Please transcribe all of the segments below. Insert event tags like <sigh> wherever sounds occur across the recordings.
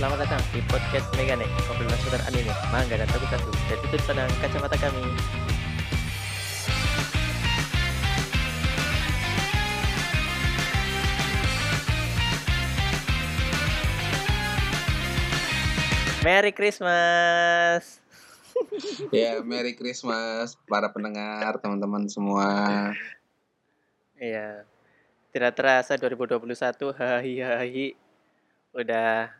selamat datang di podcast Megane, obrolan seputar anime, manga, dan tokusatsu dari sudut pandang kacamata kami. Merry Christmas! Ya, Merry Christmas para pendengar, teman-teman semua. Iya, tidak terasa 2021, hahi hahi. Udah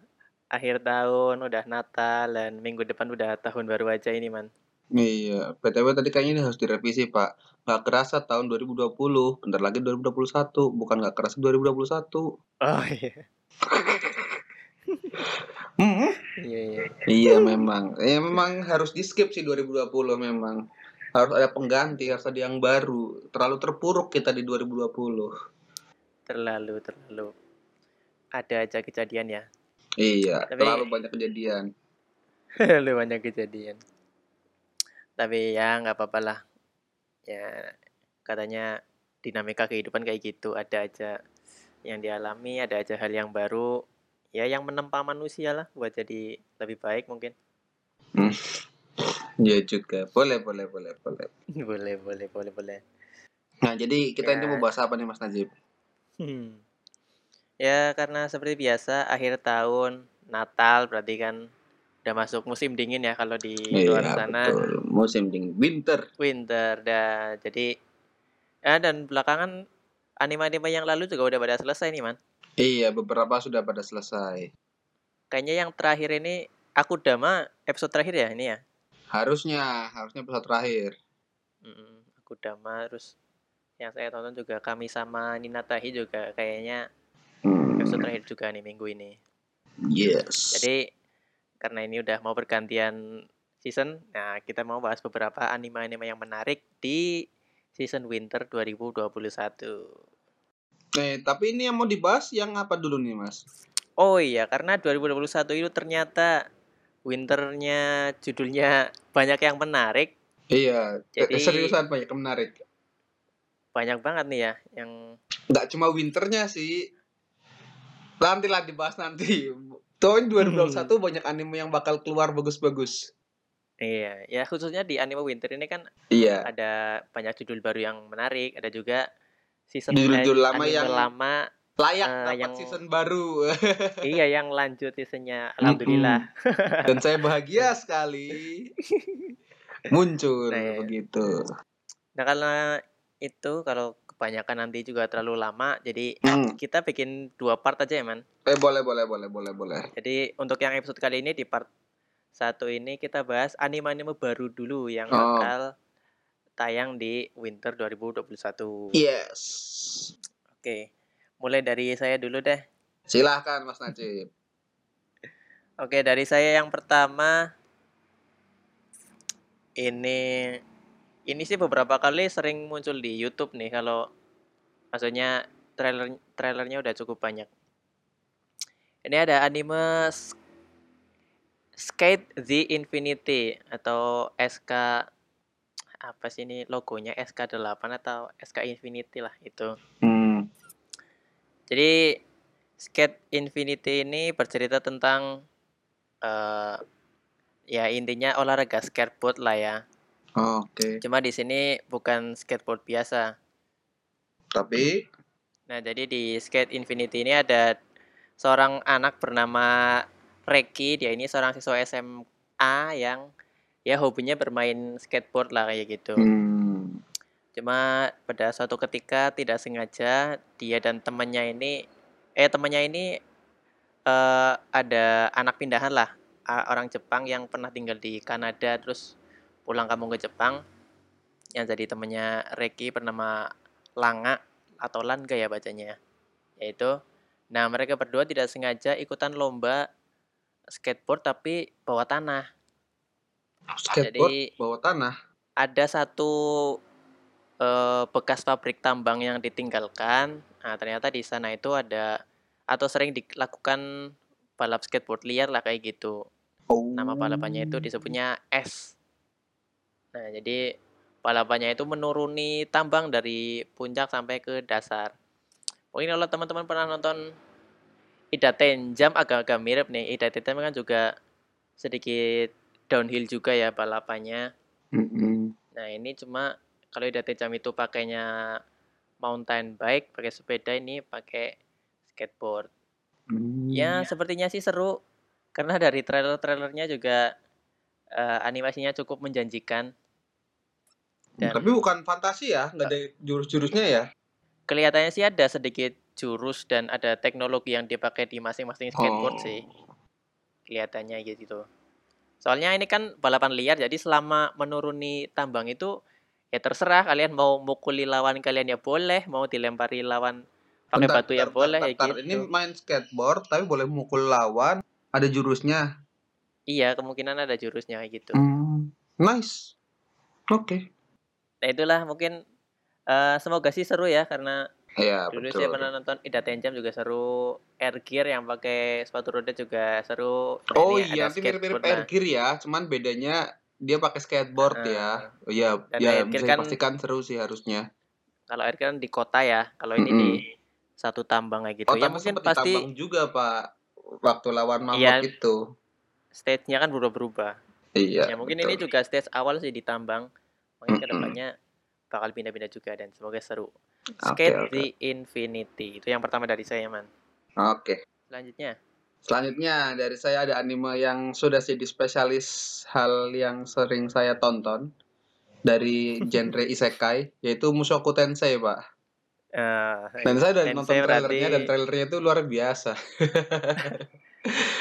akhir tahun, udah Natal, dan minggu depan udah tahun baru aja ini, man. Iya, BTW tadi kayaknya ini harus direvisi, Pak. Nggak kerasa tahun 2020, bentar lagi 2021, bukan nggak kerasa 2021. Oh iya, <laughs> Hmm, iya, iya. iya memang. Ya memang harus di skip sih 2020 memang. Harus ada pengganti, harus ada yang baru. Terlalu terpuruk kita di 2020. Terlalu, terlalu. Ada aja kejadian ya. Iya, Tapi- terlalu banyak kejadian. <laughs> Terlalu banyak kejadian. Tapi ya nggak apa-apa lah. Ya katanya dinamika kehidupan kayak gitu. Ada aja yang dialami, ada aja hal yang baru. Ya yang menempa manusia lah buat jadi lebih baik mungkin. Iya juga. Boleh, boleh, boleh, boleh. <laughs> boleh, boleh, boleh, boleh. Nah, jadi kita ini Ya. mau bahas apa nih, Mas Najib? Hmm. Ya karena seperti biasa akhir tahun Natal berarti kan udah masuk musim dingin ya kalau di luar Iya, sana betul. Musim dingin, winter. winter dah jadi ya dan belakangan anime-anime yang lalu juga udah pada selesai nih man Iya, beberapa sudah pada selesai. kayaknya yang terakhir ini aku Dama episode terakhir ya ini ya Harusnya, harusnya episode terakhir. Mm, aku Dama terus yang saya tonton juga kami sama Nina Tahi juga kayaknya episode terakhir juga nih minggu ini yes. Jadi karena ini udah mau bergantian season, nah kita mau bahas beberapa anime-anime yang menarik di season winter 2021. Eh, tapi ini yang mau dibahas yang apa dulu nih, Mas? Oh iya, karena 2021 itu ternyata winternya judulnya banyak yang menarik, Iya, eh, Jadi- seriusan banyak yang menarik. banyak banget nih ya yang Nggak cuma winternya sih. Nantilah dibahas nanti. Tahun 2021 banyak anime yang bakal keluar bagus-bagus. iya, ya khususnya di anime winter ini kan Iya. ada banyak judul baru yang menarik, ada juga season Judul-judul eh, lama yang- lama Layak dapat yang- season baru. <laughs> iya yang lanjut seasonnya alhamdulillah. Dan saya bahagia <laughs> sekali. <laughs> Muncul Nah, iya. begitu. Nah karena itu kalau kebanyakan nanti juga terlalu lama, jadi Hmm. kita bikin dua part aja ya man. Eh boleh boleh boleh boleh boleh. Jadi untuk yang episode kali ini di part satu ini kita bahas anime-anime baru dulu yang Oh. bakal tayang di winter 2021. Yes. Oke, mulai dari saya dulu deh. Silahkan Mas Najib. Oke dari saya yang pertama ini ini sih beberapa kali sering muncul di YouTube nih kalau maksudnya trailer trailernya udah cukup banyak. Ini ada anime Skate the Infinity atau SK apa sih ini logonya SK8 atau SK Infinity lah itu. Hmm. Jadi Skate Infinity ini bercerita tentang eh ya intinya olahraga skateboard lah ya. Oke. Cuma di sini bukan skateboard biasa. Tapi Nah, jadi di Skate Infinity ini ada seorang anak bernama Reki. Dia ini seorang siswa SMA yang ya hobinya bermain skateboard lah kayak gitu. hmm. Cuma pada suatu ketika tidak sengaja dia dan temannya ini eh temannya ini eh ada anak pindahan lah orang Jepang yang pernah tinggal di Kanada terus pulang kampung ke Jepang yang jadi temannya Reki bernama Langa atau Langa ya bacanya yaitu nah mereka berdua tidak sengaja ikutan lomba skateboard tapi bawah tanah skateboard jadi bawah tanah. ada satu eh, bekas pabrik tambang yang ditinggalkan. Nah, ternyata di sana itu ada atau sering dilakukan balap skateboard liar lah kayak gitu. Oh. Nama balapannya itu disebutnya S. Nah, jadi balapannya itu menuruni tambang dari puncak sampai ke dasar. Mungkin kalau teman-teman pernah nonton Ida Tenjam agak-agak mirip nih. Ida Tenjam kan juga sedikit downhill juga ya balapannya. Mm-mm. Nah, ini cuma kalau Ida Tenjam itu pakainya mountain bike, pakai sepeda ini pakai skateboard. Hmm. Ya, sepertinya sih seru karena dari trailer-trailernya juga eh, animasinya cukup menjanjikan. Dan Tapi bukan fantasi ya, nggak ada jurus-jurusnya ya. kelihatannya sih ada sedikit jurus dan ada teknologi yang dipakai di masing-masing skateboard Oh. sih. Kelihatannya gitu. Soalnya ini kan balapan liar, jadi selama menuruni tambang itu ya terserah kalian mau mukuli lawan kalian ya boleh, mau dilempari lawan pakai Bentar, batu ya bentar, boleh bentar, ya gitu. Ini main skateboard tapi boleh mukul lawan, ada jurusnya. Iya, kemungkinan ada jurusnya kayak gitu. Hmm, nice. Oke. Nah, itulah mungkin eh, semoga sih seru ya karena Iya, dulu betul. saya pernah nonton Ida Tenjam juga seru, Air Gear yang pakai sepatu roda juga seru. Nah, Oh ini iya, nanti mirip-mirip air lah. gear ya, cuman bedanya dia pakai skateboard Heeh. ya. Oh iya, ya bisa kan dipastikan seru sih harusnya. kalau Air Gear kan di kota ya, kalau ini di Mm-mm. satu tambang kayak gitu. Oh, Ya mungkin pasti ditambang juga, Pak. Waktu lawan mamut Iya. itu. Stage-nya kan berubah-berubah. Iya, Ya mungkin betul. ini juga stage awal sih ditambang. Mungkin Mm-mm. ke depannya bakal pindah-pindah juga dan semoga seru. Skate oke. the Infinity itu yang pertama dari saya man. Oke. Selanjutnya, Selanjutnya dari saya ada anime yang sudah jadi spesialis hal yang sering saya tonton dari <laughs> genre isekai yaitu Mushoku Tensei, Pak. eh Dan saya udah nonton trailernya berarti dan trailernya itu luar biasa. <laughs>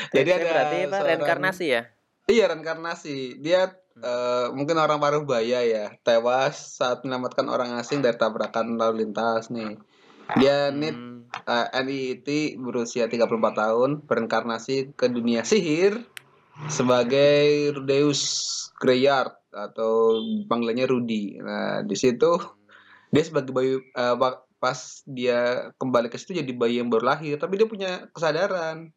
<laughs> Jadi ada berarti apa? seorang Reinkarnasi ya? Iya, reinkarnasi. Dia Hmm. eh, mungkin orang paruh baya ya, tewas saat menyelamatkan orang asing dari tabrakan lalu lintas nih. Dia nih Hmm. eh, NIIT berusia 34 tahun, berinkarnasi ke dunia sihir sebagai Rudeus Greyard atau panggilannya Rudy. Nah, di situ dia sebagai bayi wa- pas dia kembali ke situ jadi bayi yang baru lahir, tapi dia punya kesadaran.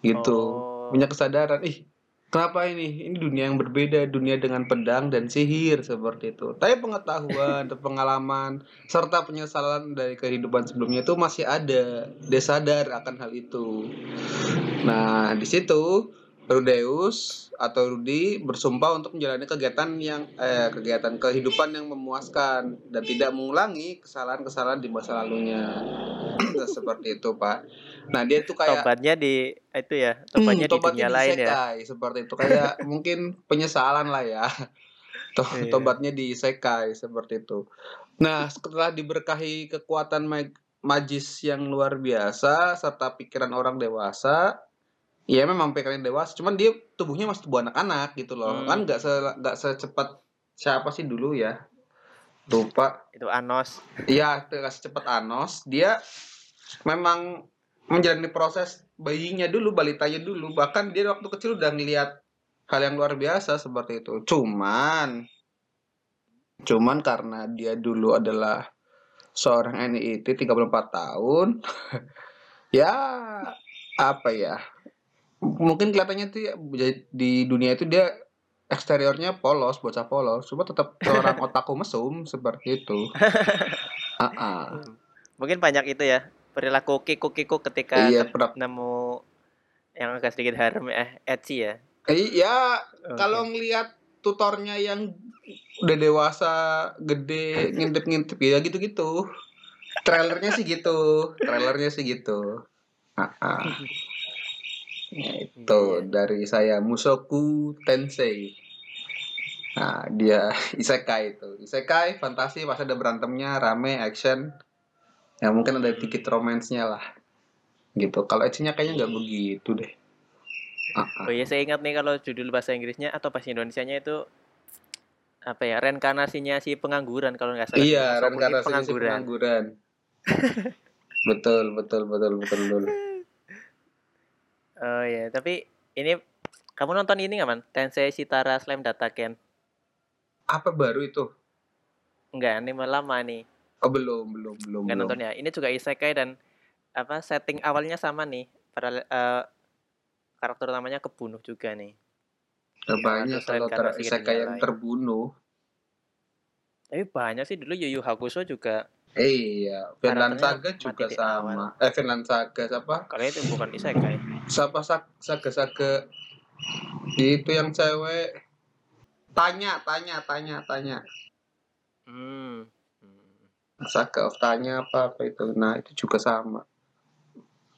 Gitu. Oh. Punya kesadaran. Ih, kenapa ini? Ini dunia yang berbeda, dunia dengan pedang dan sihir seperti itu. Tapi pengetahuan, dan pengalaman serta penyesalan dari kehidupan sebelumnya itu masih ada. Dia sadar akan hal itu. Nah, di situ Rudeus atau Rudi bersumpah untuk menjalani kegiatan yang eh, kegiatan kehidupan yang memuaskan dan tidak mengulangi kesalahan-kesalahan di masa lalunya. Seperti itu, Pak. Nah, dia tuh kayak Tobatnya di itu ya, Hmm, tobatnya di tobatnya dunia lain ya. diisekai, seperti itu kayak <laughs> mungkin penyesalan lah ya To- Iya. tobatnya di isekai seperti itu nah setelah diberkahi kekuatan mag- magis yang luar biasa serta pikiran orang dewasa ya memang pikiran dewasa cuman dia tubuhnya masih tubuh anak-anak gitu loh Hmm. kan nggak se nggak secepat siapa sih dulu ya lupa Itu Anos. Iya, nggak secepat Anos. Dia memang menjalani proses bayinya dulu, balitanya dulu. Bahkan dia waktu kecil udah ngeliat hal yang luar biasa seperti itu. Cuman, cuman karena dia dulu adalah seorang NIT 34 tahun, <laughs> ya apa ya? Mungkin kelihatannya tuh ya, di dunia itu dia eksteriornya polos, bocah polos, cuma tetap seorang <laughs> otaku mesum seperti itu. <laughs> Ah, ah. Mungkin banyak itu ya perilaku kiku-kiku ketika Iya, nemu yang agak sedikit harem eh ecchi ya. Iya, Oke. kalau ngelihat tutornya yang udah dewasa, gede, ngintip-ngintip ya gitu-gitu. Trailernya sih gitu, trailernya sih gitu. Ah, ah. Ya, itu Iya. dari saya Musoku Tensei. Nah, dia <laughs> isekai itu. Isekai fantasi pasti ada berantemnya, rame, action. Ya mungkin ada dikit romansnya lah. Gitu. Kalau actionnya kayaknya nggak begitu deh. Ah, ah. Oh iya saya ingat nih kalau judul bahasa Inggrisnya atau bahasa Indonesianya itu apa ya reinkarnasinya si pengangguran kalau nggak salah. Iya, reinkarnasi si pengangguran. pengangguran. <laughs> betul, betul, betul, betul, betul. Oh iya, tapi ini kamu nonton ini nggak man? Tensei Shitara Slam Dataken? Apa baru itu? Enggak, ini lama nih. Oh, belum, belum, belum, Nggak belum. nonton ya. Ini juga isekai dan apa setting awalnya sama nih. Para eh, karakter utamanya kebunuh juga nih. Banyak Terus kalau ter isekai yang lain. terbunuh. Tapi banyak sih dulu Yu Yu Hakusho juga Iya, Vinland Karakternya Saga juga sama. awal. Eh, Vinland Saga siapa? Kalau itu bukan isekai. Siapa saga-saga itu yang cewek tanya, tanya, tanya, tanya. Hmm. Hmm. Saga of tanya apa apa itu. Nah, itu juga sama.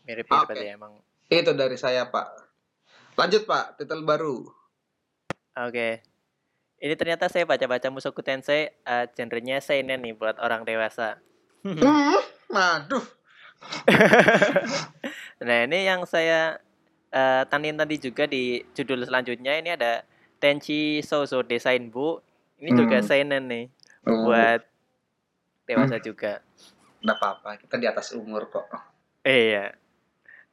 Mirip-mirip Oke. berarti emang. Itu dari saya, Pak. Lanjut, Pak. Titel baru. Oke. Ini ternyata saya baca-baca Mushoku Tensei uh, genrenya seinen nih buat orang dewasa. Hmm, aduh. <laughs> Nah, ini yang saya uh, tanin tadi juga di judul selanjutnya ini ada Tenchi Soso Desain Bu. Ini juga Hmm. seinen nih Oh, buat dewasa juga. nggak apa-apa. Kita di atas umur kok. Iya.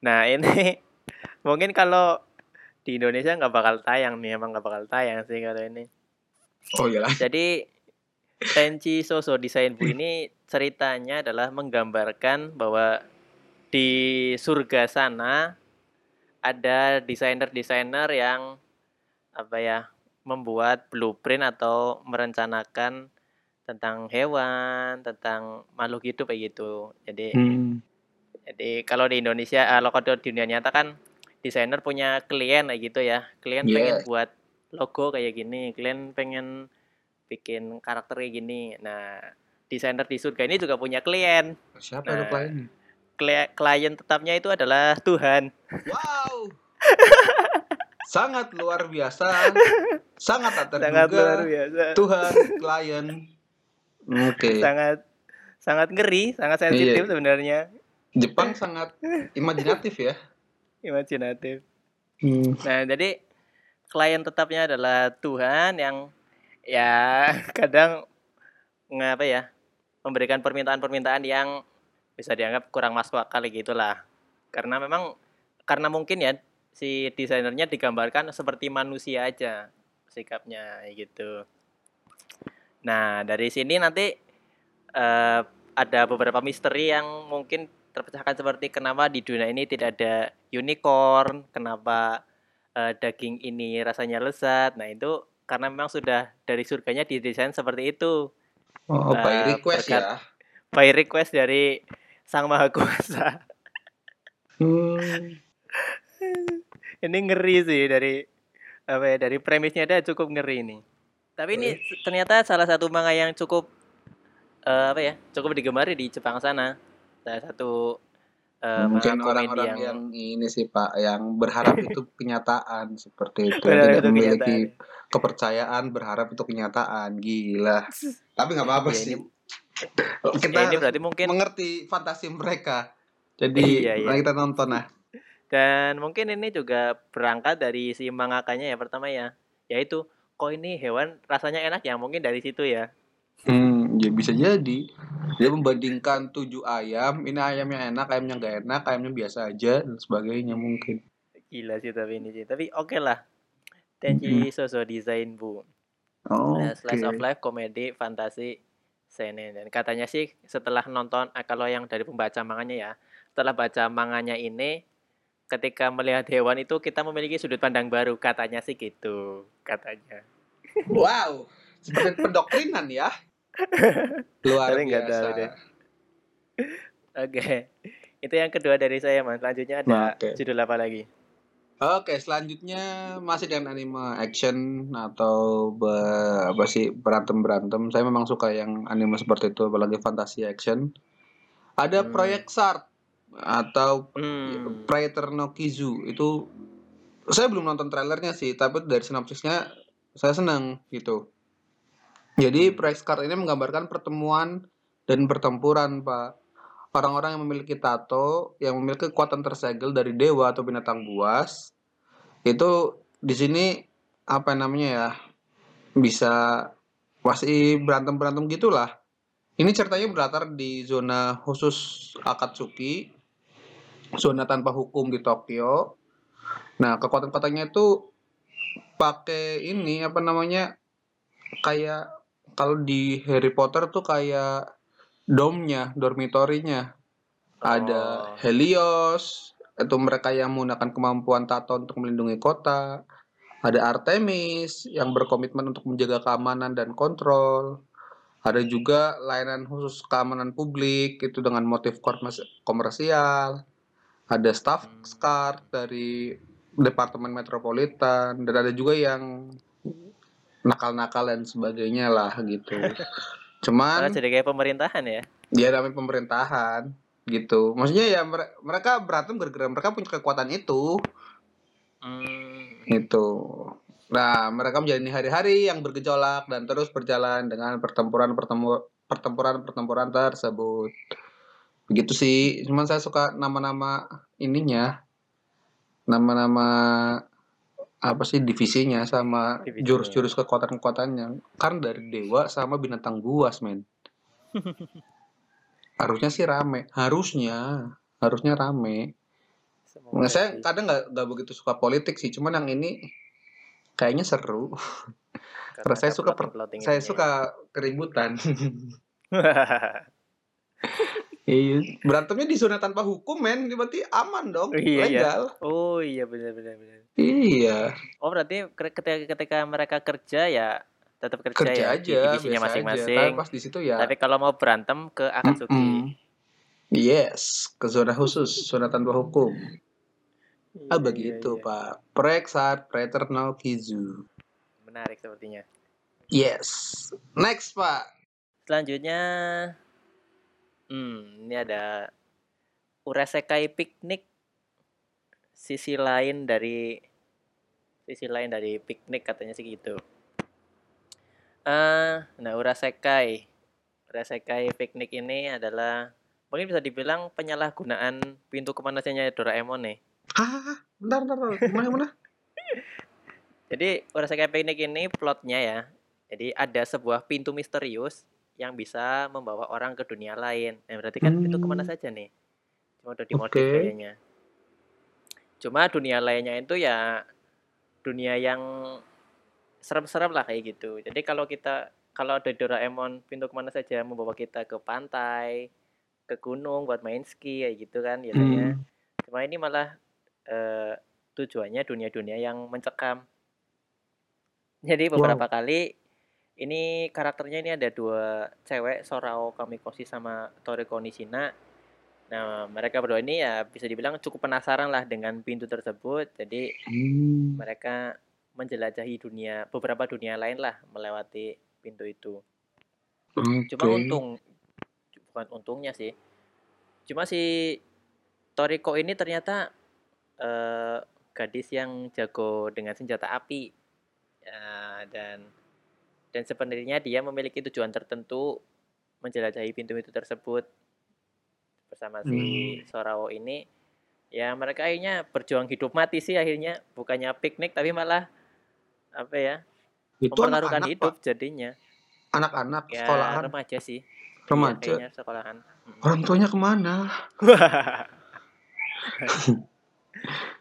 Nah, ini <laughs> mungkin kalau di Indonesia nggak bakal tayang nih, emang nggak bakal tayang sih kalau ini. Oh iyalah. Jadi Tenchi Soso Desain Bu ini ceritanya adalah menggambarkan bahwa di surga sana ada desainer-desainer yang apa ya membuat blueprint atau merencanakan tentang hewan, tentang makhluk hidup kayak gitu. Jadi Hmm. jadi kalau di Indonesia, eh, kalau di dunia nyata kan desainer punya klien kayak gitu ya. Klien pengen Yeah. buat logo kayak gini, klien pengen bikin karakter kayak gini. Nah, desainer di surga ini juga punya klien. Siapa Nah. itu kliennya? Kli- Klien tetapnya itu adalah Tuhan. Wow. Sangat luar biasa. <laughs> Sangat tak Sangat terduga. luar biasa. Tuhan klien. Oke. Sangat sangat ngeri, sangat sensitif Iya. sebenarnya. Jepang sangat imajinatif ya. Imajinatif. Hmm. Nah, jadi klien tetapnya adalah Tuhan yang ya <laughs> kadang ngapa ya memberikan permintaan-permintaan yang bisa dianggap kurang masuk akal gitulah. Karena memang karena mungkin ya si desainernya digambarkan seperti manusia aja sikapnya gitu. Nah, dari sini nanti eh, ada beberapa misteri yang mungkin terpecahkan seperti kenapa di dunia ini tidak ada unicorn, kenapa eh, daging ini rasanya lezat. Nah, itu karena memang sudah dari surganya didesain seperti itu. Oh, by Eh, request berkat- ya. By request dari Sang Maha Kuasa. Hmm. <laughs> ini ngeri sih dari apa ya dari premisnya ada cukup ngeri ini. Tapi ini ternyata salah satu manga yang cukup eh, apa ya cukup digemari di Jepang sana. Salah satu eh, Mungkin orang-orang yang, yang... ini sih Pak, yang berharap <laughs> itu kenyataan seperti itu, Berharap tidak itu memiliki kenyataan. kepercayaan, berharap itu kenyataan, gila. <laughs> Tapi nggak apa-apa Ya, sih. ini- Kita ya, ini berarti mungkin mengerti fantasi mereka. Jadi Iya, iya. kita nonton nah. dan mungkin ini juga berangkat dari si mangakanya ya pertama ya yaitu kok ini hewan rasanya enak ya mungkin dari situ ya. Hmm, ya bisa jadi. Dia membandingkan tujuh ayam, ini ayamnya enak, ayamnya nggak enak, ayamnya biasa aja dan sebagainya mungkin. gila sih tapi ini sih. Tapi oke lah. Tenchi Soso Design Bu. Oh, Nah, slice of oke. life komedi fantasi seinen dan katanya sih setelah nonton ah, kalau yang dari pembaca manganya ya setelah baca manganya ini ketika melihat hewan itu kita memiliki sudut pandang baru. Katanya sih gitu katanya Wow, seperti pendoktrinan ya. <laughs> Luar Tapi nggak biasa. deh. oke itu yang kedua dari saya mas selanjutnya ada Nah, oke. judul apa lagi Oke, selanjutnya masih dengan anime action atau be- apa sih berantem-berantem. Saya memang suka yang anime seperti itu, apalagi fantasi action. Ada Hmm. Project Shark atau hmm. Praetor no Kizu itu saya belum nonton trailernya sih, tapi dari sinopsisnya saya senang gitu. Jadi Project Shark ini menggambarkan pertemuan dan pertempuran, Pak. Orang-orang yang memiliki tato, yang memiliki kekuatan tersegel dari dewa atau binatang buas, itu di sini apa namanya ya bisa masih berantem berantem gitulah. Ini ceritanya berlatar di zona khusus Akatsuki, zona tanpa hukum di Tokyo. Nah kekuatan katanya itu pakai ini apa namanya kayak kalau di Harry Potter tuh kayak domnya, dormitorinya ada Oh. Helios itu mereka yang menggunakan kemampuan tato untuk melindungi kota ada Artemis yang berkomitmen untuk menjaga keamanan dan kontrol Ada juga layanan khusus keamanan publik itu dengan motif komersi- komersial. Ada staff Hmm. car dari departemen metropolitan dan ada juga yang nakal-nakal dan sebagainya lah gitu. <laughs> Cuman jadi kayak pemerintahan ya. dia namanya pemerintahan gitu. Maksudnya ya mere- mereka berantem gara-gara mereka punya kekuatan itu Hmm. itu. Nah, mereka menjalani hari-hari yang bergejolak dan terus berjalan dengan pertempuran pertempuran pertempuran tersebut. Begitu sih. Cuman saya suka nama-nama ininya. Nama-nama apa sih divisinya sama jurus-jurus kekuatan-kekuatannya. Kan dari dewa sama binatang buas, men. <laughs> Harusnya sih rame. Harusnya. Harusnya rame. Semoga Nggak, saya sih. kadang nggak nggak begitu suka politik sih, cuman yang ini kayaknya seru. Karena saya suka per- saya suka keributan. <laughs> Iya, berantemnya di zona tanpa hukum, men. Berarti aman dong, Iya, iya. legal. oh iya benar benar benar. Iya, Oh berarti ke- ketika ketika mereka kerja ya tetap kerja, kerja ya aja, di divisinya masing-masing. Tapi pas di situ ya. Tapi kalau mau berantem ke Akatsuki. mm-mm. Yes, ke zona khusus, zona tanpa hukum. Iya, Ah iya, begitu, iya. Pak. Prexat Preternal Kizu. Menarik sepertinya. Yes. Next, Pak. Selanjutnya, hmm, ini ada Urasekai Piknik. Sisi lain dari sisi lain dari piknik katanya sih gitu. Eh, nah Urasekai, Urasekai Piknik ini adalah mungkin bisa dibilang penyalahgunaan pintu kemanasannya Doraemon nih. Ah, bentar, bentar, bentar. Gimana, gimana? <laughs> <laughs> Jadi Urasekai Piknik ini plotnya ya. Jadi ada sebuah pintu misterius yang bisa membawa orang ke dunia lain. Nah, berarti kan pintu ke mana Hmm. saja nih? Cuma udah dimodif Oke. kayaknya. Cuma dunia lainnya itu ya dunia yang serem-serem lah kayak gitu. Jadi kalau kita kalau ada Doraemon pintu ke mana saja membawa kita ke pantai, ke gunung buat main ski kayak gitu kan biasanya. Hmm. Cuma ini malah eh, tujuannya dunia-dunia yang mencekam. Jadi beberapa kali ini karakternya ini ada dua cewek, Sorao Kamikoshi sama Toriko Nishina. Nah, mereka berdua ini ya bisa dibilang cukup penasaran lah dengan pintu tersebut. Jadi Hmm. mereka menjelajahi dunia, beberapa dunia lain lah melewati pintu itu. Cuma Oke. untung, bukan untungnya sih. Cuma si Toriko ini ternyata eh, gadis yang jago dengan senjata api. Ya, dan dan sebenarnya dia memiliki tujuan tertentu menjelajahi pintu-pintu tersebut bersama si Hmm. Sorao ini. Ya mereka akhirnya berjuang hidup mati sih akhirnya bukannya piknik tapi malah apa ya Itu mempertaruhkan anak-anak, hidup Pak. jadinya. Anak-anak Ya sekolahan. remaja sih. Remaja. kayaknya sekolahan. Orang tuanya ke mana? <laughs>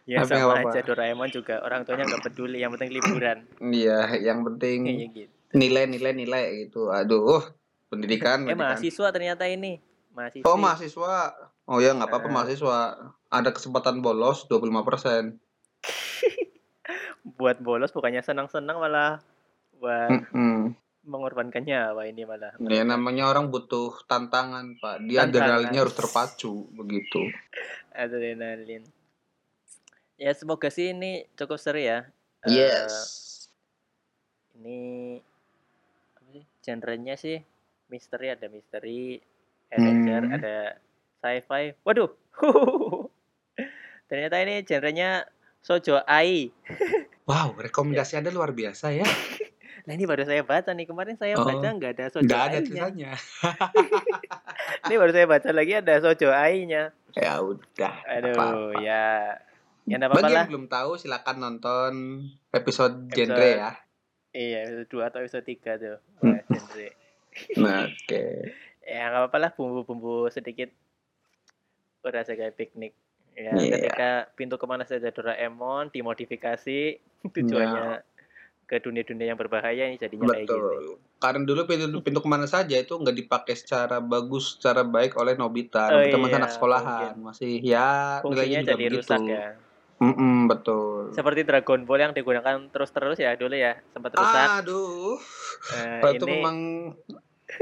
ya Tapi sama apa-apa. aja Doraemon juga orang tuanya nggak peduli yang penting liburan Iya, yang penting kayak gitu nilai-nilai nilai gitu. Aduh, pendidikan. eh pendidikan. mahasiswa ternyata ini mahasiswa Oh, mahasiswa. Oh ya, nggak apa-apa Eh. mahasiswa. Ada kesempatan bolos 25%. <laughs> buat bolos bukannya senang-senang malah buat Mm-mm. mengorbankan nyawa ini malah Ya namanya orang butuh tantangan, Pak. Dia adrenalinnya harus terpacu begitu. <laughs> adrenalin ya semoga sih ini cukup seru ya Yes. ini apa sih genrenya sih misteri ada misteri adventure Hmm. ada sci-fi waduh <laughs> ternyata ini genrenya sojo ai <laughs> Wow, rekomendasi Anda luar biasa ya. <laughs> nah ini baru saya baca nih kemarin saya Oh. baca nggak ada sojo Nggak ada tulisannya. ini baru saya baca lagi ada sojo ai-nya Ya udah. aduh apa-apa. ya ya nggak apa-apa Bagi lah yang belum tahu silakan nonton episode, Episode- genre ya. Iya episode dua atau episode tiga tuh Hmm. Genre <laughs> Nah, oke. ya nggak apa-apa lah bumbu-bumbu sedikit udah saya kayak piknik ya Iya. ketika pintu ke mana saja Doraemon dimodifikasi <laughs> tujuannya ke dunia-dunia yang berbahaya ini jadinya kayak gitu Betul. Karena dulu pintu pintu ke mana saja itu nggak dipakai secara bagus, secara baik oleh Nobita. Oh Nobita iya, anak sekolahan, masih ya fungsinya nilainya jadi rusak ya Mm-mm, betul. seperti Dragon Ball yang digunakan terus-terus ya dulu ya sempat rusak Aduh, Nah, kalau itu ini memang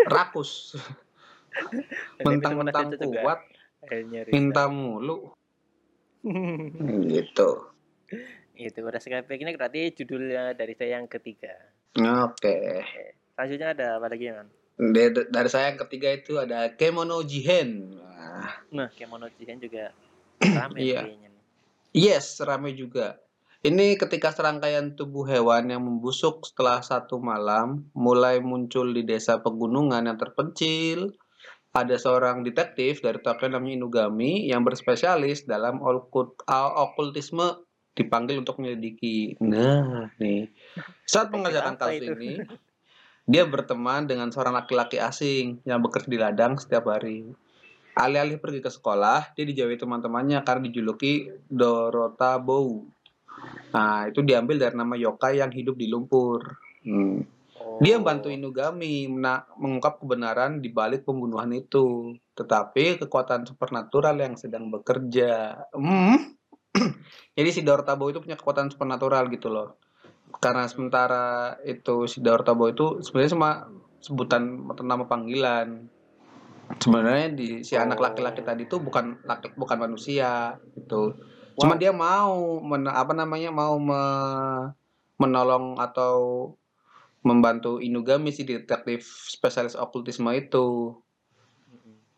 <laughs> rakus ini mentang-mentang kuat akhirnya minta resign. mulu <laughs> gitu Itu udah sekali ini berarti judulnya dari saya yang ketiga. oke Selanjutnya ada apa lagi, Man? dari, dari saya yang ketiga itu ada kemono jihen Nah, Nah, Kemono Jihen juga <clears throat> rame Iya. kayaknya. Yes rame juga ini ketika serangkaian tubuh hewan yang membusuk setelah satu malam mulai muncul di desa pegunungan yang terpencil ada seorang detektif dari Tokyo namanya Inugami yang berspesialis dalam okult, okultisme dipanggil untuk menyelidiki. Nah, nih. Saat mengerjakan kasus ini, dia berteman dengan seorang laki-laki asing yang bekerja di ladang setiap hari. Alih-alih pergi ke sekolah, dia dijauhi teman-temannya karena dijuluki Dorota Bow. Nah, itu diambil dari nama yokai yang hidup di lumpur. Hmm. Dia Oh. membantu Inugami mengungkap kebenaran di balik pembunuhan itu. Tetapi kekuatan supernatural yang sedang bekerja. Hmm. <clears throat> Jadi si Dorotabo itu punya kekuatan supernatural gitu loh. Karena sementara itu si Dorotabo itu sebenarnya cuma sebutan atau nama panggilan. Sebenarnya di si anak Oh. laki-laki tadi itu bukan laki bukan manusia gitu. Cuma Wow. dia mau men- apa namanya mau me- menolong atau membantu Inugami si detektif spesialis okultisme itu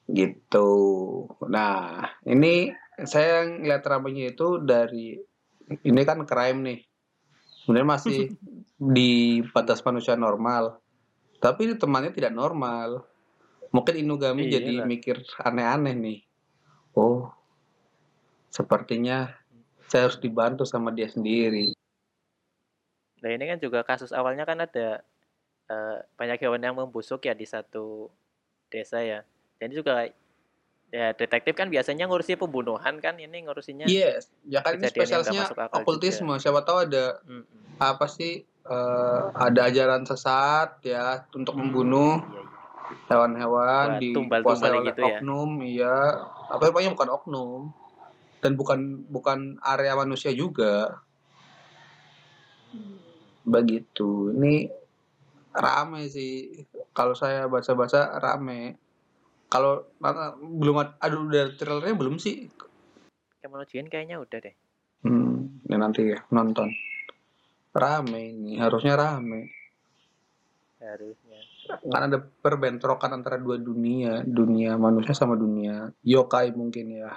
gitu. Nah, ini saya ngeliat ramenya itu dari ini kan crime nih. Sebenarnya masih <laughs> di batas manusia normal. Tapi ini temannya tidak normal. Mungkin Inugami Iya jadi mikir aneh-aneh nih. Oh, sepertinya saya harus dibantu sama dia sendiri. Nah, ini kan juga kasus awalnya kan ada eh, banyak hewan yang membusuk ya di satu desa ya. Jadi juga ya detektif kan biasanya ngurusi pembunuhan kan, ini ngurusinya Yes, ya kan ini akal okultisme. Siapa tahu ada Mm-mm. apa sih eh, ada ajaran sesat ya untuk Hmm, membunuh iya, iya. Hewan-hewan Buat dikuasai oleh gitu ya. oknum, iya. Apa pokoknya bukan oknum dan bukan bukan area manusia juga. Begitu. Ini rame sih. Kalau saya baca-baca rame. Kalau belum ada, aduh udah trailernya belum sih? Kemono Jihen kayaknya udah deh. Hmm, ya nanti ya nonton. Rame ini, harusnya rame. Harusnya. Kan ada perbentrokan antara dua dunia, dunia manusia sama dunia yokai mungkin ya.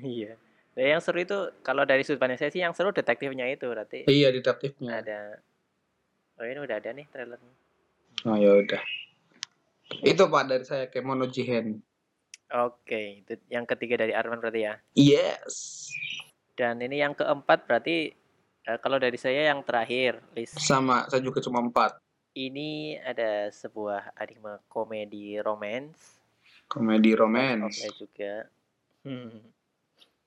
Iya. Nah, yang seru itu kalau dari sudut pandang saya sih yang seru detektifnya itu berarti Iya detektifnya. ada Oh ini udah ada nih trailernya. Oh ya udah. Itu Pak dari saya Kemono Jihen. Oke, itu yang ketiga dari Arman berarti ya. Yes. Dan ini yang keempat berarti eh, kalau dari saya yang terakhir list Sama, saya juga cuma empat. Ini ada sebuah anime komedi romance Komedi romance. Oke juga. Hmm.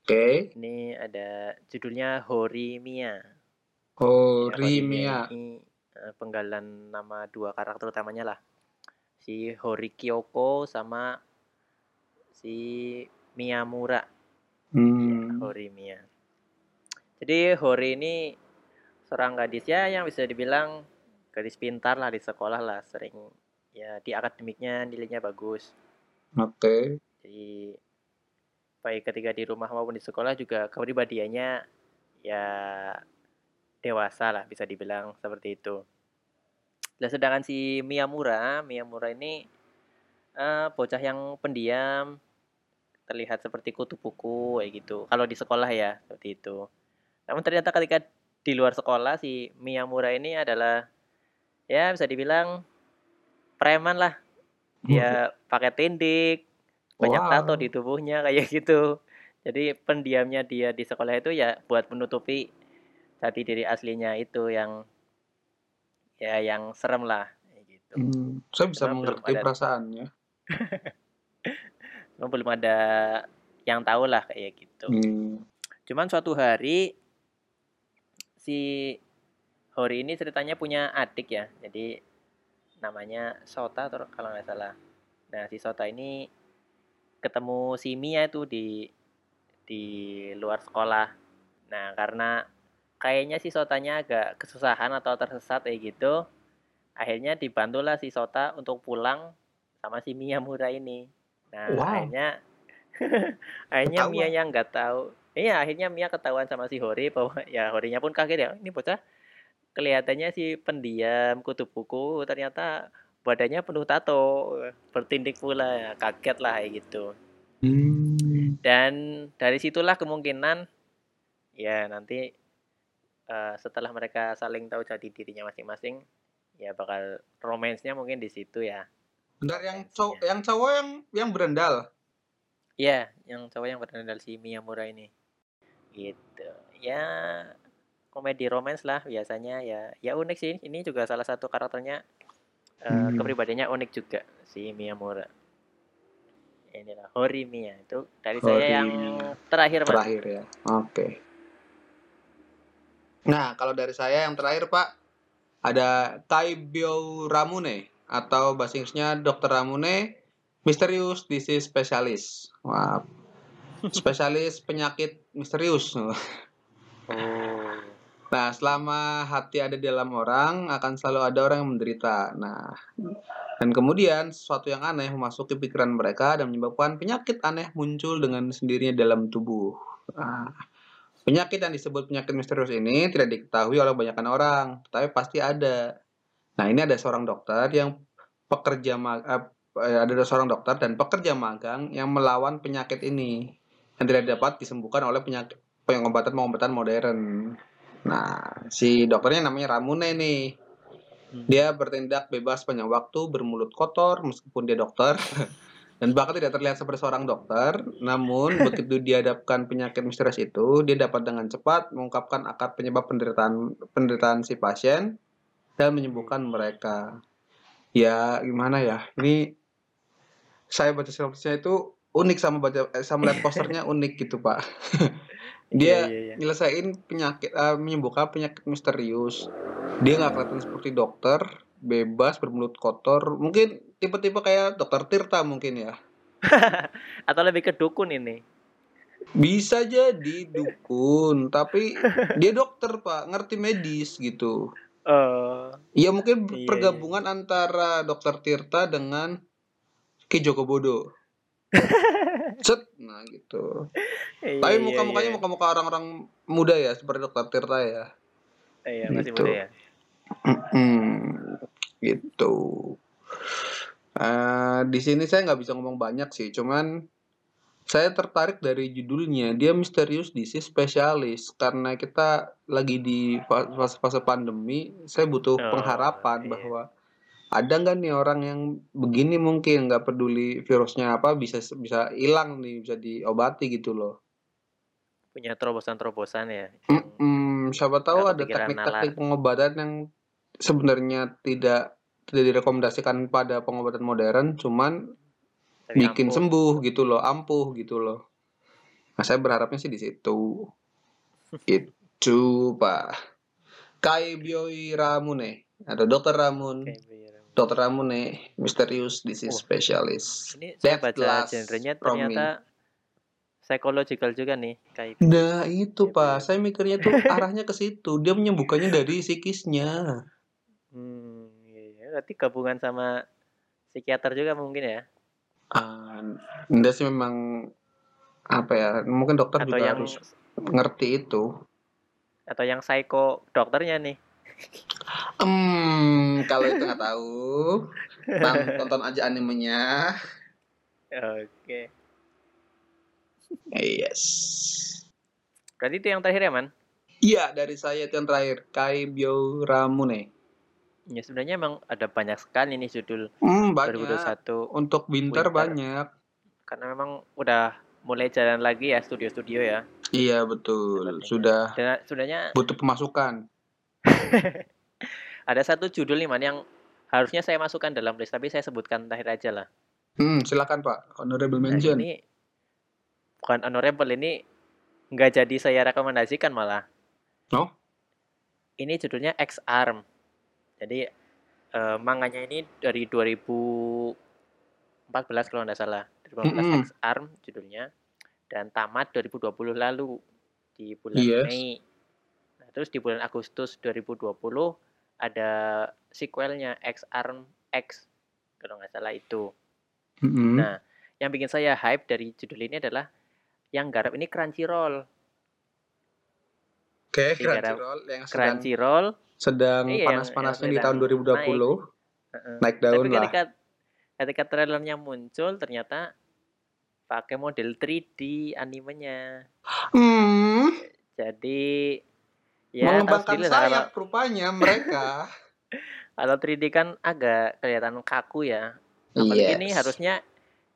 Oke. Ini ada judulnya Horimiya. Ya, Horimia. ini eh, penggalan nama dua karakter utamanya lah. Si Hori Kyoko sama si Miyamura. Hmm. Horimiya. Jadi Hori ini seorang gadis ya yang bisa dibilang gadis pintar lah di sekolah lah, sering ya di akademiknya nilainya bagus. Oke. Jadi baik ketika di rumah maupun di sekolah juga kepribadiannya ya dewasa lah bisa dibilang seperti itu. Nah, sedangkan si Miyamura, Miyamura ini eh, bocah yang pendiam, terlihat seperti kutu buku kayak gitu. Kalau di sekolah ya seperti itu. Namun ternyata ketika di luar sekolah si Miyamura ini adalah ya bisa dibilang preman lah. Dia pakai tindik, banyak Wow. tato di tubuhnya <laughs> kayak gitu. Jadi pendiamnya dia di sekolah itu ya buat menutupi jati diri aslinya itu yang ya yang serem lah gitu. Hmm, saya bisa Karena mengerti ada- perasaannya. <laughs> Cuma belum ada yang tahu lah kayak gitu. Hmm. Cuman suatu hari si Hori ini ceritanya punya adik ya. Jadi namanya Sota kalau nggak salah. Nah, si Sota ini ketemu si Mia itu di di luar sekolah. Nah, karena kayaknya si Sotanya agak kesusahan atau tersesat kayak gitu. akhirnya dibantulah si Sota untuk pulang sama si Miyamura ini. Nah, Wow. akhirnya <laughs> akhirnya. Mia yang nggak tahu. Iya, akhirnya Mia ketahuan sama si Hori bahwa ya Horinya pun kaget ya. Ini bocah kelihatannya si pendiam, kutu buku, ternyata badannya penuh tato, bertindik pula. Ya, kaget lah kayak gitu. Hmm. Dan dari situlah kemungkinan ya nanti eh, setelah mereka saling tahu jati dirinya masing-masing, ya bakal romansnya mungkin di situ ya. Bentar yang cowok yang cowok yang yang berendal. Iya, yang cowok yang bernadal si Miyamura ini. Gitu. Ya komedi romance lah biasanya ya. Ya unik sih. Ini juga salah satu karakternya eh, Hmm. kepribadiannya unik juga si Miyamura. Inilah Horimiya itu dari saya yang terakhir, Mas. Terakhir ya. Oke. Nah, kalau dari saya yang terakhir, Pak, ada Taibyo Ramune atau bahasa Inggrisnya Dr. Ramune Mysterious Disease Specialist. Wah. <laughs> Spesialis penyakit misterius. Oh. Nah, selama hati ada di dalam orang, akan selalu ada orang yang menderita. Nah, dan kemudian sesuatu yang aneh memasuki pikiran mereka dan menyebabkan penyakit aneh muncul dengan sendirinya dalam tubuh. Nah, penyakit yang disebut penyakit misterius ini tidak diketahui oleh kebanyakan orang, tetapi pasti ada. Nah, ini ada seorang dokter yang pekerja ma- eh, ada seorang dokter dan pekerja magang yang melawan penyakit ini yang tidak dapat disembuhkan oleh penyakit pengobatan-pengobatan modern. Nah, si dokternya namanya Ramune nih. Hmm. Dia bertindak bebas sepanjang waktu, bermulut kotor meskipun dia dokter. <laughs> Dan bahkan tidak terlihat seperti seorang dokter. Namun, <laughs> begitu dihadapkan penyakit misterius itu, dia dapat dengan cepat mengungkapkan akar penyebab penderitaan penderitaan si pasien dan menyembuhkan mereka. Ya, gimana ya? Ini saya baca sinopsisnya itu unik sama baca eh, sama lihat <laughs> posternya unik gitu, Pak. Iya, dia iya, iya. nyelesain penyakit eh, menyembuhkan penyakit misterius. Dia nggak kelihatan seperti dokter bebas bermulut kotor. Mungkin tipe-tipe kayak dokter Tirta mungkin ya. <laughs> Atau lebih ke dukun ini. bisa jadi dukun tapi dia dokter pak. Ngerti medis gitu. Oh. ya mungkin Iya, pergabungan antara dokter Tirta dengan Ki Joko Bodo <laughs> nah gitu Iya, tapi iya, muka-mukanya iya. muka-muka orang muda ya seperti dokter Tirta ya Iya, masih gitu. muda ya. Gitu. Eh, di sini saya nggak bisa ngomong banyak sih, cuman saya tertarik dari judulnya. Dia misterius disease spesialis karena kita lagi di fa- fase-fase pandemi. Saya butuh Oh, pengharapan iya. bahwa ada nggak nih orang yang begini mungkin nggak peduli virusnya apa bisa bisa hilang nih bisa diobati gitu loh. Punya terobosan-terobosan ya. Mm-mm, siapa tahu ada teknik-teknik pengobatan yang sebenarnya tidak tidak direkomendasikan pada pengobatan modern, cuman tapi bikin ampuh. sembuh gitu loh, ampuh gitu loh. Nah, saya berharapnya sih di situ. <laughs> Itu, Pak. Kai Bioi Ramune atau Dokter Ramun, Kayak Dokter Ramune, Misterius Disease Wah. Specialist. Ini saya That's baca genrenya ternyata psychological juga nih kayak Nah, itu Gitu Pak. ya. Saya mikirnya tuh <laughs> arahnya ke situ. Dia menyembuhkannya dari psikisnya. hmm, iya, berarti gabungan sama psikiater juga mungkin ya Ah, enggak sih memang apa ya? Mungkin dokter atau juga yang harus ngerti itu. atau yang psycho dokternya nih Hmm, kalau itu nggak tahu, tonton aja animenya. oke Yes. berarti itu yang terakhir ya man Iya, dari saya itu yang terakhir, Kai Bio Ramune. ya sebenarnya emang ada banyak sekali nih judul Hmm, banyak. 2021 Untuk winter, Winter. banyak. karena memang udah mulai jalan lagi ya studio-studio ya Iya, betul. Sepertinya. Sudah dan sebenarnya butuh pemasukan. <laughs> ada satu judul nih man yang harusnya saya masukkan dalam list tapi saya sebutkan terakhir aja lah Hmm, silakan Pak. Honorable Nah, mention. ini bukan honorable ini nggak jadi saya rekomendasikan malah. Oh? Ini judulnya X Arm. Jadi eh, manganya ini dari 2014 kalau nggak salah. 2014 Mm-mm. X Arm judulnya dan tamat 2020 lalu di bulan Yes. Mei. Terus di bulan Agustus 2020 ada sequelnya X Arm X kalau nggak salah itu. Mm-mm. Nah, yang bikin saya hype dari judul ini adalah yang garap ini Crunchyroll. Oke, daerah Crunchyroll yang sedang, Crunchyroll. sedang Iya, panas-panasnya di tahun sedang 2020 heeh. naik, daun Tapi lah. ketika ketika trailernya muncul ternyata pakai model 3D animenya. Hmm, Jadi ya mengembangkan kalau, sayap rupanya mereka. <laughs> kalau 3D kan agak kelihatan kaku ya. Apalagi ini Yes. harusnya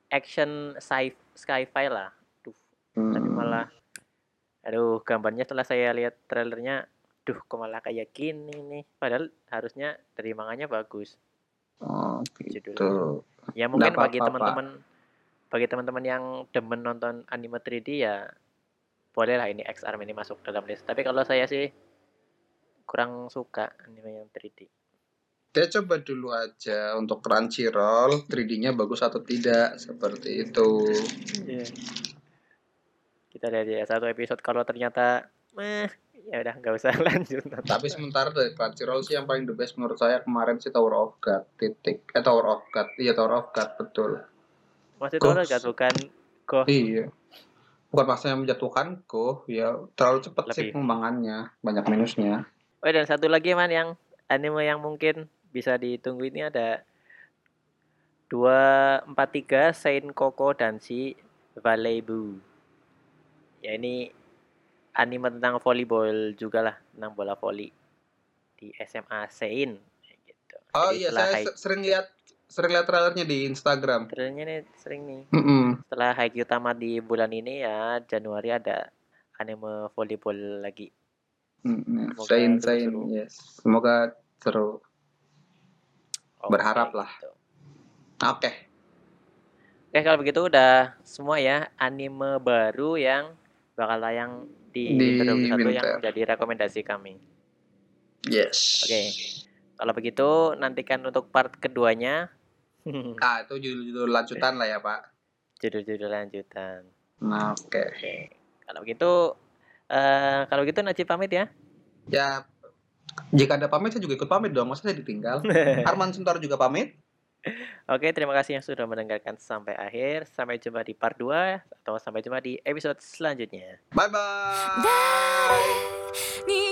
action sci sci-fi lah. Duh, tapi Hmm. malah aduh gambarnya setelah saya lihat trailernya duh kok malah kayak gini nih. Padahal harusnya dari manganya bagus. Oh, Judulnya. gitu. Ya mungkin Nggak bagi teman-teman bagi teman-teman yang demen nonton anime 3D ya boleh lah ini X Arm ini masuk dalam list. Tapi kalau saya sih kurang suka anime yang 3D. Dia coba dulu aja untuk Crunchyroll 3D-nya bagus atau tidak seperti itu. Iya. Kita lihat ya satu episode kalau ternyata meh ya udah nggak usah <laughs> lanjut. Tapi sementara dari Crunchyroll sih yang paling the best menurut saya kemarin sih Tower of God titik. Eh Tower of God, iya Tower of God betul. Masih Kok- tahu kan bukan kok Iya. Bukan maksudnya menjatuhkanku, ya terlalu cepat sih pengembangannya, banyak minusnya. Oh dan satu lagi man yang anime yang mungkin bisa ditunggu ini ada 243 Saint Koko dan si Valebu. Ya ini anime tentang volleyball juga lah, tentang bola voli di SMA Saint kayak gitu. Oh Jadi iya, saya se- sering lihat sering lihat trailernya di Instagram. trailernya nih sering nih. Mm-mm. Setelah Haikyuu tamat di bulan ini ya Januari ada anime volleyball lagi. Semoga Sain, Sain, seru. yes. Semoga seru. Oke, Berharap lah. gitu. Oke. Oke kalau begitu udah semua ya anime baru yang bakal tayang di, Di winter 2021 yang winter. jadi rekomendasi kami. Yes. Oke. Kalau begitu nantikan untuk part keduanya <laughs> Ah, itu judul-judul lanjutan lah ya, Pak. judul-judul lanjutan. Nah, oke. Oke. Kalau begitu eh kalau gitu Najib pamit ya. Ya, jika ada pamit saya juga ikut pamit dong. Masa saya ditinggal? <laughs> Arman Suntar juga pamit. Oke, terima kasih yang sudah mendengarkan sampai akhir. Sampai jumpa di part 2 atau sampai jumpa di episode selanjutnya. Bye-bye. に